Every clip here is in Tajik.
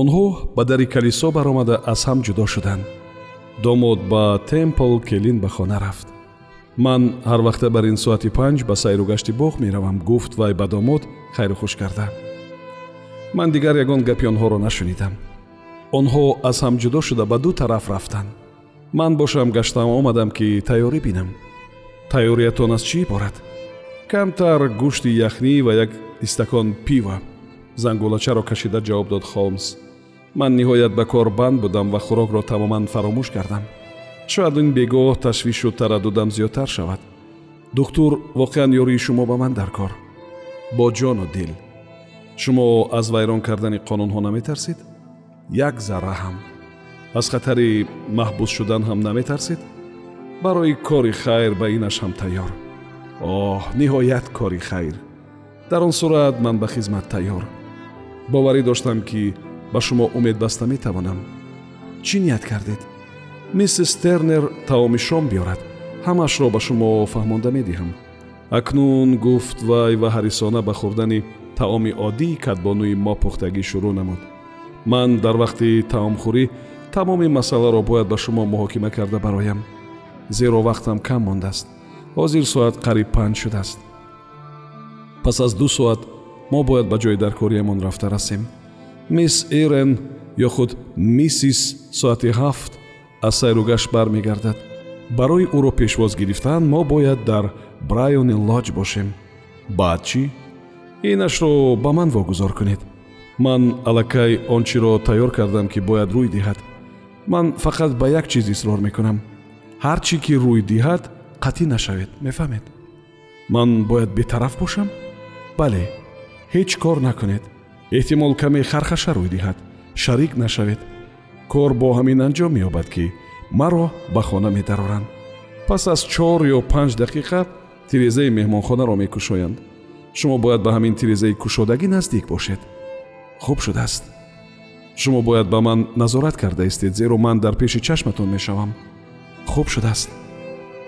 онҳо ба дари калисо баромада аз ҳам ҷудо шуданд. Домод ба темпл келин ба хона рафт. Ман ҳар вақта бар ин соати панҷ ба сайру гашти боғ меравам гуфт вай ба домод хайру хуш карда. Ман дигар ягон гапи онҳоро нашунидам. Онҳо аз ҳам ҷудо шуда ба ду тараф рафтанд. Ман бошам гаштам омадам ки тайёрӣ бинам. Тайёриятон аз чӣ иборат? Камтар гӯшти яхнӣ ва як истакон пива. Зангулачаро кашида ҷавоб дод холмс ман ниҳоят ба кор банд будам ва хӯрокро тамоман фаромӯш кардам. Шояд ин бегоҳ ташвишу тараддудам зиёдтар шавад. Духтур воқеан ёрии шумо ба ман дар кор. Бо ҷону дил. Шумо аз вайрон кардани қонунҳо наметарсед як зарра ҳам. Аз хатари маҳбус шудан ҳам наметарсед барои кори хайр ба инаш ҳам тайёр. Оҳ ниҳоят кори хайр. Дар он сурат ман ба хизмат тайёр. Боварӣ доштам ки ба шумо умед баста метавонам. Чӣ ният кардед? Миссис тернер таоми шом биёрад. Ҳамаашро ба шумо фаҳмонда медиҳам. Акнун гуфт вай ва ҳарисона ба хӯрдани таоми оддии кадбонӯи мо пухтагӣ шурӯъ намуд. Ман дар вақти таомхӯрӣ тамоми масъаларо бояд ба шумо муҳокима карда бароям. Зеро вақтам кам мондааст. Ҳозир соат қариб панҷ шудааст. Пас аз ду соат мо бояд ба ҷои даркориямон рафта расем мисс эрен ё худ миссис соати ҳафт аз сайругашт бармегардад. Барои ӯро пешвоз гирифтан мо бояд дар брайони лоҷ бошем. Баъд чӣ? Инашро ба ман вогузор кунед. Ман аллакай он чиро тайёр кардам ки бояд рӯй диҳад. Ман фақат ба як чиз исрор мекунам. Ҳар чӣ ки рӯй диҳад қатъӣ нашавед мефаҳмед. Ман бояд бетараф бошам? Бале ҳеҷ кор накунед эҳтимол каме хархаша рӯй диҳад шарик нашавед. Кор бо ҳамин анҷом меёбад ки маро ба хона медароранд пас аз чор ё панҷ дақиқа тирезаи меҳмонхонаро мекушоянд. Шумо бояд ба ҳамин тирезаи кушодагӣ наздик бошед. Хуб шудааст. Шумо бояд ба ман назорат карда истед зеро ман дар пеши чашматон мешавам. Хуб шудааст.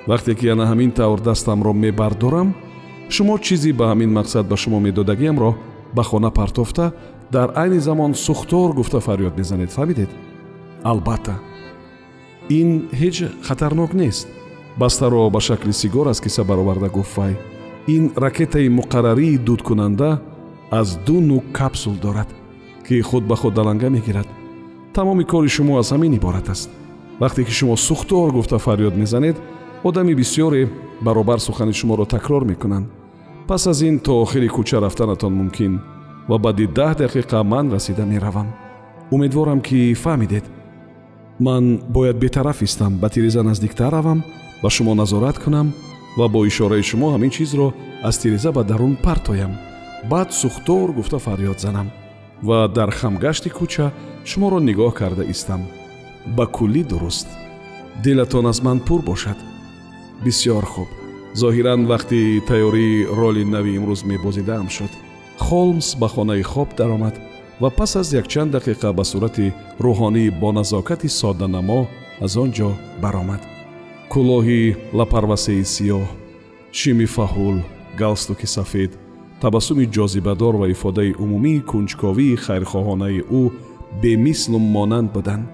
Вақте ки яна ҳамин тавр дастамро мебардорам шумо чизе ба ҳамин мақсад ба шумо медодагиамро ба хона партофта дар айни замон сухтор гуфта фарёд мезанед. Фаҳмидед? Албатта. Ин ҳеҷ хатарнок нест. Бастаро ба шакли сигор аз киса бароварда гуфт вай. Ин ракетаи муқаррарии дудкунанда аз ду нӯк капсул дорад ки худ ба худ даланга мегирад. Тамоми кори шумо аз ҳамин иборат аст. Вақте ки шумо сухтор гуфта фарёд мезанед одами бисьёре баробар сухани шуморо такрор мекунанд пас аз ин то охири кӯча рафтанатон мумкин ва баъди даҳ дақиқа ман расида меравам умедворам ки фаҳмидед ман бояд бетараф истам ба тиреза наздиктар равам ба шумо назорат кунам ва бо ишораи шумо ҳамин чизро аз тиреза ба дарун партоям баъд сухтор гуфта фарёд занам ва дар хамгашти кӯча шуморо нигоҳ карда истам ба куллӣ дуруст дилатон аз ман пур бошад бисьёр хуб зоҳиран вақти тайёрии роли нави имрӯз мебозидаам шуд. Холмс ба хонаи хоб даромад ва пас аз якчанд дақиқа ба сурати рӯҳонӣ бо назокати содданамо аз он ҷо баромад. Кӯлоҳи лапарвасаи сиёҳ шими фаҳул галстуки сафед табассуми ҷозибадор ва ифодаи умумии кунҷковии хайрхоҳонаи ӯ бемислу монанд буданд.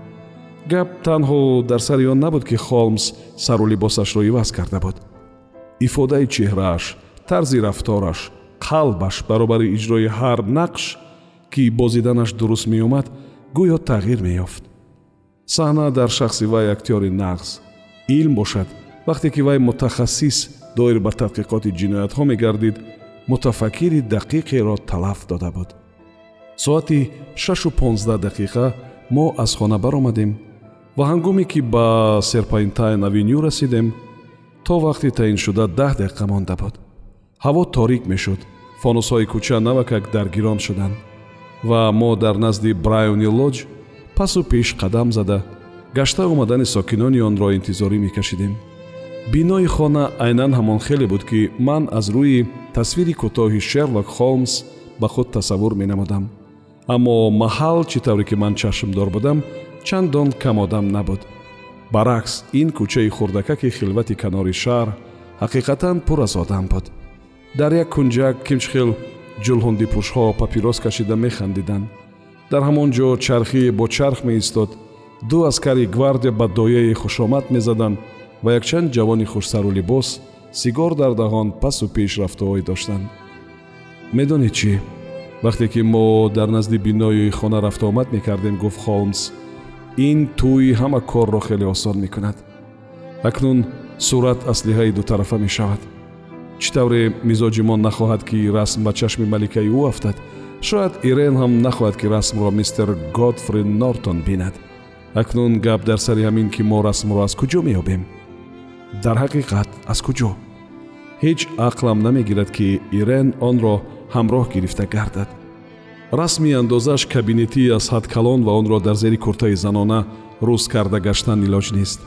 Гап танҳо дар сари он набуд ки холмс сару либосашро иваз карда буд ифодаи чеҳрааш тарзи рафтораш қалбаш баробари иҷрои ҳар нақш ки бозиданаш дуруст меомад гӯё тағйир меёфт. Саҳна дар шахси вай актёри нағз. Илм бошад. Вақте ки вай мутахассис доир ба тадқиқоти ҷиноятҳо мегардид мутафаккири дақиқеро талаф дода буд. Соати шашу понздаҳ дақиқа мо аз хона баромадем ва ҳангоме ки ба серпайнтайн авеню расидем то вақти таъиншуда даҳ дақиқа монда буд. Ҳаво торик мешуд. Фонусҳои кӯча навакак даргирон шуданд. Ва мо дар назди брайони лоҷ пасу пеш қадам зада гашта омадани сокинони онро интизорӣ мекашидем. Бинои хона айнан ҳамон хеле буд ки ман аз рӯи тасвири кӯтоҳи шерлок холмс ба худ тасаввур менамудам аммо маҳал чӣ тавре ки ман чашмдор будам чандон камодам набуд баръакс ин кӯчаи хурдакаки хилвати канори шаҳр ҳақиқатан пур аз одам буд. Дар як кунҷак кимчхел ҷулҳундипӯшҳо папирос кашида механдиданд. Дар ҳамон ҷо чархие бо чарх меистод ду аскари гвардия ба дояи хушомад мезаданд ва якчанд ҷавони хушсару либос сигор дар даҳон пасу пеш рафтуҳое доштанд. Медонед чӣ? Вақте ки мо дар назди бинои хона рафтуомад мекардем гуфт холмс ин тӯи ҳама корро хеле осон мекунад. Акнун сурат аслиҳаи дутарафа мешавад. Чӣ тавре мизоҷи мо нахоҳад ки расм ба чашми маликаи ӯ афтад шояд ирен ҳам нахоҳад ки расмро мистер годфри нортон бинад. Акнун гап дар сари ҳамин ки мо расмро аз куҷо меёбем. Дар ҳақиқат аз куҷо? Ҳеҷ ақлам намегирад ки ирен онро ҳамроҳ гирифта гардад расми андозааш кабинетӣ аз ҳад калон ва онро дар зери куртаи занона рӯз карда гаштан илоҷ нест.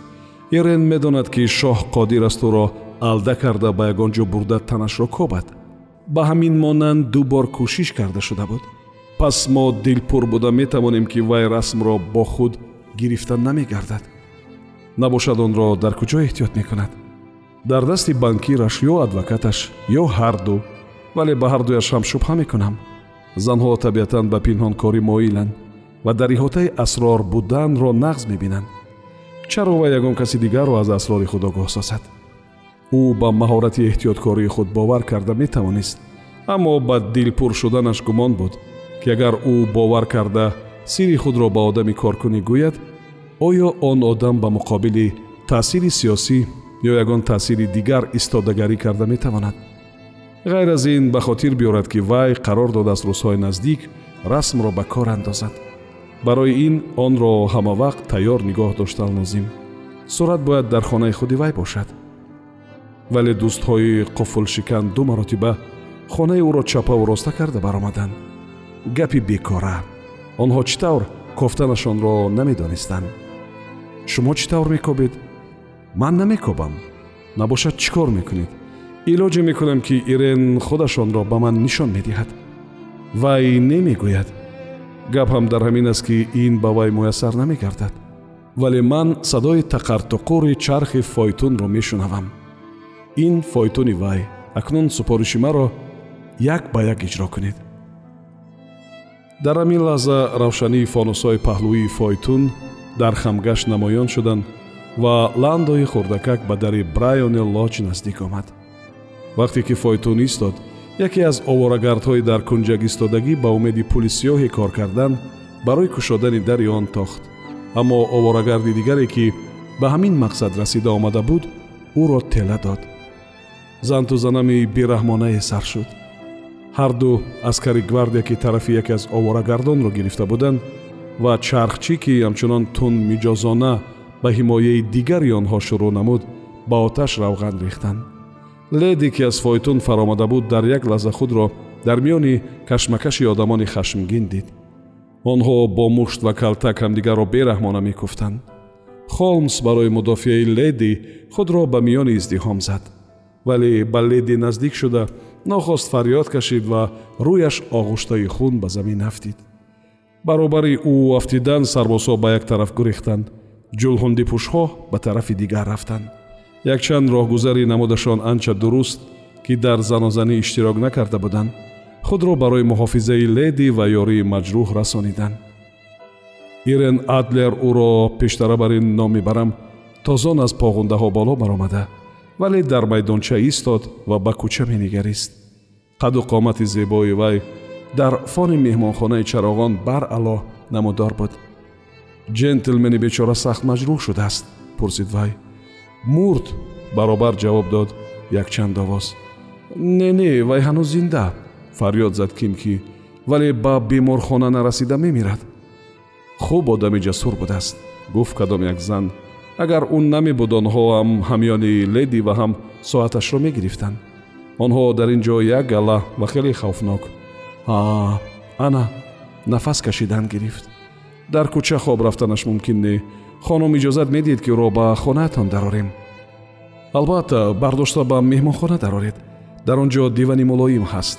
Ирен медонад ки шоҳ қодир аст ӯро алда карда ба ягон ҷо бурда танашро кобад. Ба ҳамин монанд ду бор кӯшиш карда шуда буд. Пас мо дилпур буда метавонем ки вай расмро бо худ гирифта намегардад. Набошад онро дар куҷо эҳтиёт мекунад? Дар дасти банкираш ё адвокаташ ё ҳарду вале ба ҳардуяшам шубҳа мекунам занҳо табиатан ба пинҳонкорӣ моиланд ва дар иҳотаи асрор буданро нағз мебинанд. Чаро вай ягон каси дигарро аз асрори худ огоҳ созад ӯ ба маҳорати эҳтиёткории худ бовар карда метавонист аммо ба дилпур шуданаш гумон буд ки агар ӯ бовар карда сирри худро ба одами коркунӣ гӯяд оё он одам ба муқобили таъсири сиёсӣ ё ягон таъсири дигар истодагарӣ карда метавонад ғайр аз ин ба хотир биёрад ки вай қарор додааст рӯзҳои наздик расмро ба кор андозад. Барои ин онро ҳамавақт тайёр нигоҳ доштан лозим сурат бояд дар хонаи худи вай бошад. Вале дӯстҳои қуфулшикан ду маротиба хонаи ӯро чапаву роста карда баромаданд гапи бекора. Онҳо чӣ тавр кофтанашонро намедонистанд. Шумо чӣ тавр мекобед? Ман намекобам. Набошад чӣ кор мекунед илоҷе мекунам ки ирен худашонро ба ман нишон медиҳад. Вай немегӯяд. Гап ҳам дар ҳамин аст ки ин ба вай муяссар намегардад. Вале ман садои тақартуқури чархи фойтунро мешунавам. Ин фойтуни вай акнун супориши маро як ба як иҷро кунед. Дар ҳамин лаҳза равшании фонусҳои паҳлӯии фойтун дар хамгашт намоён шуданд ва ландои хурдакак ба дари брайони лоҷ наздик омад вақте ки фойтун истод яке аз оварагардҳои дар кунҷак истодагӣ ба умеди пули сиёҳе кор кардан барои кушодани дари он тохт аммо оворагарди дигаре ки ба ҳамин мақсад расида омада буд ӯро тела дод занту занами бераҳмонае сар шуд ҳарду аскари гвардия ки тарафи яке аз оварагардонро гирифта буданд ва чархчӣ ки ҳамчунон тун миҷозона ба ҳимояи дигари онҳо шурӯъ намуд ба оташ равған рехтанд леди ки аз фойтун фаромада буд дар як лаҳза худро дар миёни кашмакаши одамони хашмгин дид. Онҳо бо мушт ва калтак ҳамдигарро бераҳмона мекуфтанд. Холмс барои мудофиаи леди худро ба миёни издиҳом зад вале ба леди наздик шуда нохост фарёд кашид ва рӯяш оғуштаи хун ба замин афтид баробари ӯ афтидан сарбозҳо ба як тараф гурехтанд. Ҷулҳундипӯшҳо ба тарафи дигар рафтанд якчанд роҳгузари намудашон анча дуруст ки дар занозанӣ иштирок накарда буданд худро барои муҳофизаи леди ва ёрии маҷрӯҳ расониданд. Ирен адлер ӯро пештара бар ин ном мебарам тозон аз поғундаҳо боло баромада вале дар майдонча истод ва ба кӯча менигарист. Қаду қомати зебои вай дар фони меҳмонхонаи чароғон баръало намудор буд. Ҷентлмени бечора сахт маҷрӯҳ шудааст пурсид вай мурд баробар ҷавоб дод якчанд овоз не не вай ҳанӯз зинда фарёд зад ким ки вале ба беморхона нарасида мемирад хуб одами ҷасур будааст гуфт кадом як зан. Агар ӯ намебуд онҳоам ҳамёни леди ва ҳам соаташро мегирифтанд. Онҳо дар ин ҷо як гала ва хеле хавфнок а ана нафас кашидан гирифт. Дар кӯча хоб рафтанаш мумкин не хонум иҷозат медиҳед ки ӯро ба хонаатон дарорем. Албатта бардошта ба меҳмонхона дароред. Дар он ҷо дивани мулоим ҳаст.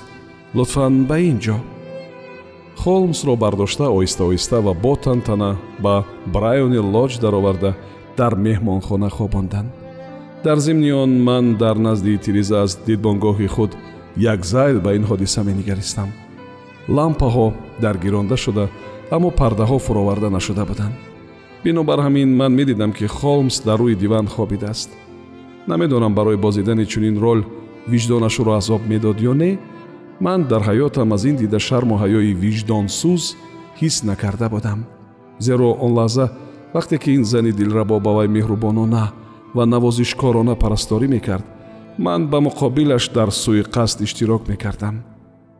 Лутфан ба ин ҷо. Холмсро бардошта оҳиста оҳиста ва бо тантана ба брайони лоҷ дароварда дар меҳмонхона хобонданд дар зимни он ман дар назди тириза аз дидбонгоҳи худ як зайл ба ин ҳодиса менигаристам. Лампаҳо даргиронда шуда аммо пардаҳо фуроварда нашуда буданд бинобар ҳамин ман медидам ки холмс дар рӯи диван хобидааст намедонам барои бозидани чунин рол виҷдонашро азоб медод ё не. Ман дар ҳаётам аз ин дида шарму ҳаёи виҷдонсӯз ҳис накарда будам зеро он лаҳза вақте ки ин зани дилрабо ба вай меҳрубонона ва навозишкорона парасторӣ мекард ман ба муқобилаш дар сӯи қасд иштирок мекардам.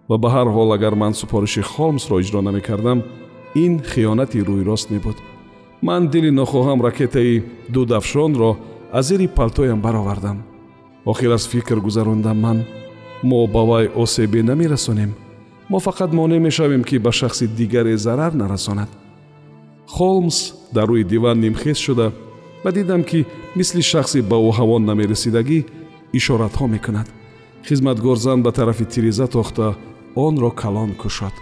Ва ба ҳар ҳол агар ман супориши холмсро иҷро намекардам ин хиёнати рӯйрост мебуд ман дили нохоҳам ракетаи дудафшонро аз зери палтоям баровардам. Охир аз фикр гузарондам ман. Мо ба вай осебе намерасонем. Мо фақат монеъ мешавем ки ба шахси дигаре зарар нарасонад. Холмс дар рӯи диван нимхез шуда ва дидам ки мисли шахси ба ӯ ҳавон намерасидагӣ ишоратҳо мекунад. Хизматгорзан ба тарафи тиреза тохта онро калон кушод.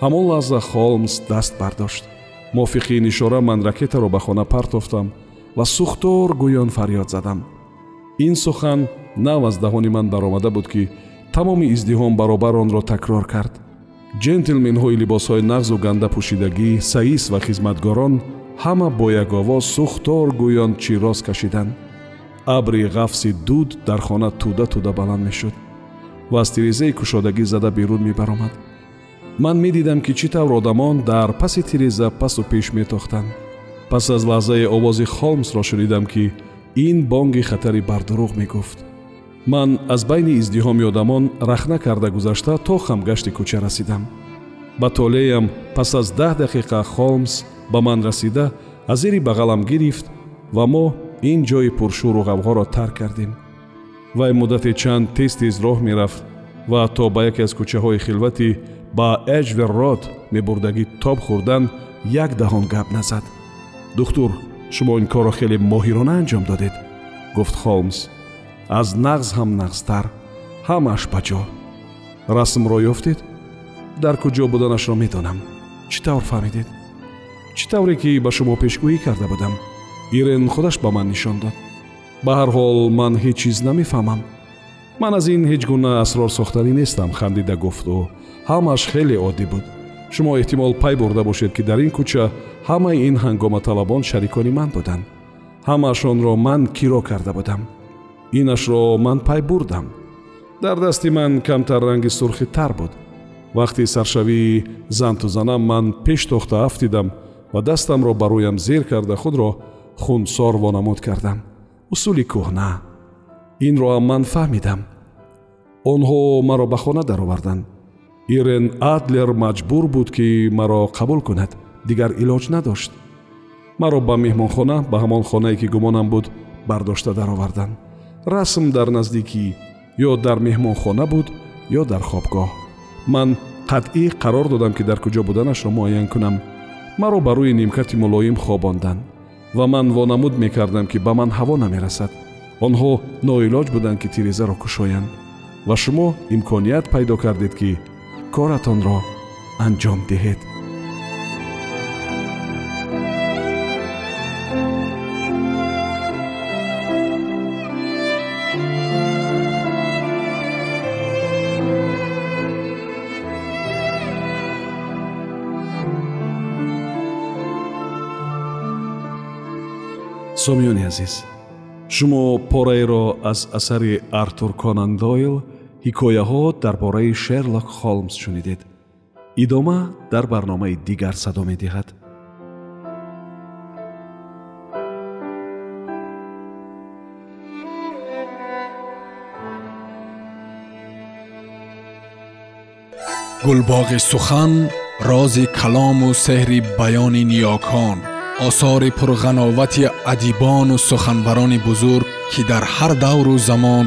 Ҳамон лаҳза холмс даст бардошт мувофиқи ин ишора ман ракетаро ба хона партофтам ва сӯхтор гӯён фарёд задам. Ин сухан нав аз даҳони ман баромада буд ки тамоми издиҳом баробар онро такрор кард. Ҷентлменҳои либосҳои нағзу ганда пӯшидагӣ саис ва хизматгорон ҳама бо яковоз сӯхтор гӯён чирос кашиданд. Абри ғафси дуд дар хона туда туда баланд мешуд ва аз тирезаи кушодагӣ зада берун мебаромад ман медидам ки чӣ тавр одамон дар паси тиреза пасу пеш метохтанд. Пас аз лаҳзае овози холмсро шунидам ки ин бонги хатари бардурӯғ мегуфт. Ман аз байни издиҳоми одамон рахна карда гузашта то хамгашти кӯча расидам. Ба толеям пас аз даҳ дақиқа холмс ба ман расида аз зери бағалам гирифт ва мо ин ҷои пуршӯру ғавғоро тарк кардем. Вай муддате чанд тез тез роҳ мерафт ва то ба яке аз кӯчаҳои хилвати ба эҷверрод мебурдагӣ тоб хӯрдан як даҳон гап назад. Духтур шумо ин корро хеле моҳирона анҷом додед гуфт холмс. Аз нағз ҳам нағзтар ҳамааш ба ҷо расмро ёфтед? Дар куҷо буданашро медонам чӣ тавр фаҳмидед? Чӣ тавре ки ба шумо пешгӯӣ карда будам? Ирен худаш ба ман нишон дод ба ҳар ҳол ман ҳеҷ чиз намефаҳмам ман аз ин ҳеҷ гуна асрорсохтанӣ нестам хандида гуфт ӯ ҳамааш хеле оддӣ буд. Шумо эҳтимол пай бурда бошед ки дар ин кӯча ҳамаи ин ҳангоматалабон шарикони ман буданд. Ҳамаашонро ман киро карда будам. Инашро ман пай бурдам. Дар дасти ман камтар ранги сурхи тар буд. Вақти саршавии занту занам ман пеш тохта афтидам ва дастамро ба рӯям зер карда худро хунсор вонамуд кардам. Усули кӯҳна. Инро ам ман фаҳмидам. Онҳо маро ба хона дароварданд ирен адлер маҷбур буд ки маро қабул кунад дигар илоҷ надошт. Маро ба меҳмонхона ба ҳамон хонае ки гумонам буд бардошта дароварданд расм дар наздикӣ ё дар меҳмонхона буд ё дар хобгоҳ. Ман қатъӣ қарор додам ки дар куҷо буданашро муайян кунам. Маро ба рӯи нимкати мулоим хобонданд ва ман вонамуд мекардам ки ба ман ҳаво намерасад. Онҳо ноилоҷ буданд ки тирезаро кушоянд. Ва шумо имконият пайдо кардед ки коратонро анҷом диҳед сомиёни азиз шумо пораеро аз асари артур конан дойл ҳикояҳо дар бораи шерлок холмс шунидед. Идома дар барномаи дигар садо медиҳад. Гулбоғи сухан рози калому сеҳри баёни ниёкон осори пурғановати адибону суханбарони бузург ки дар ҳар давру замон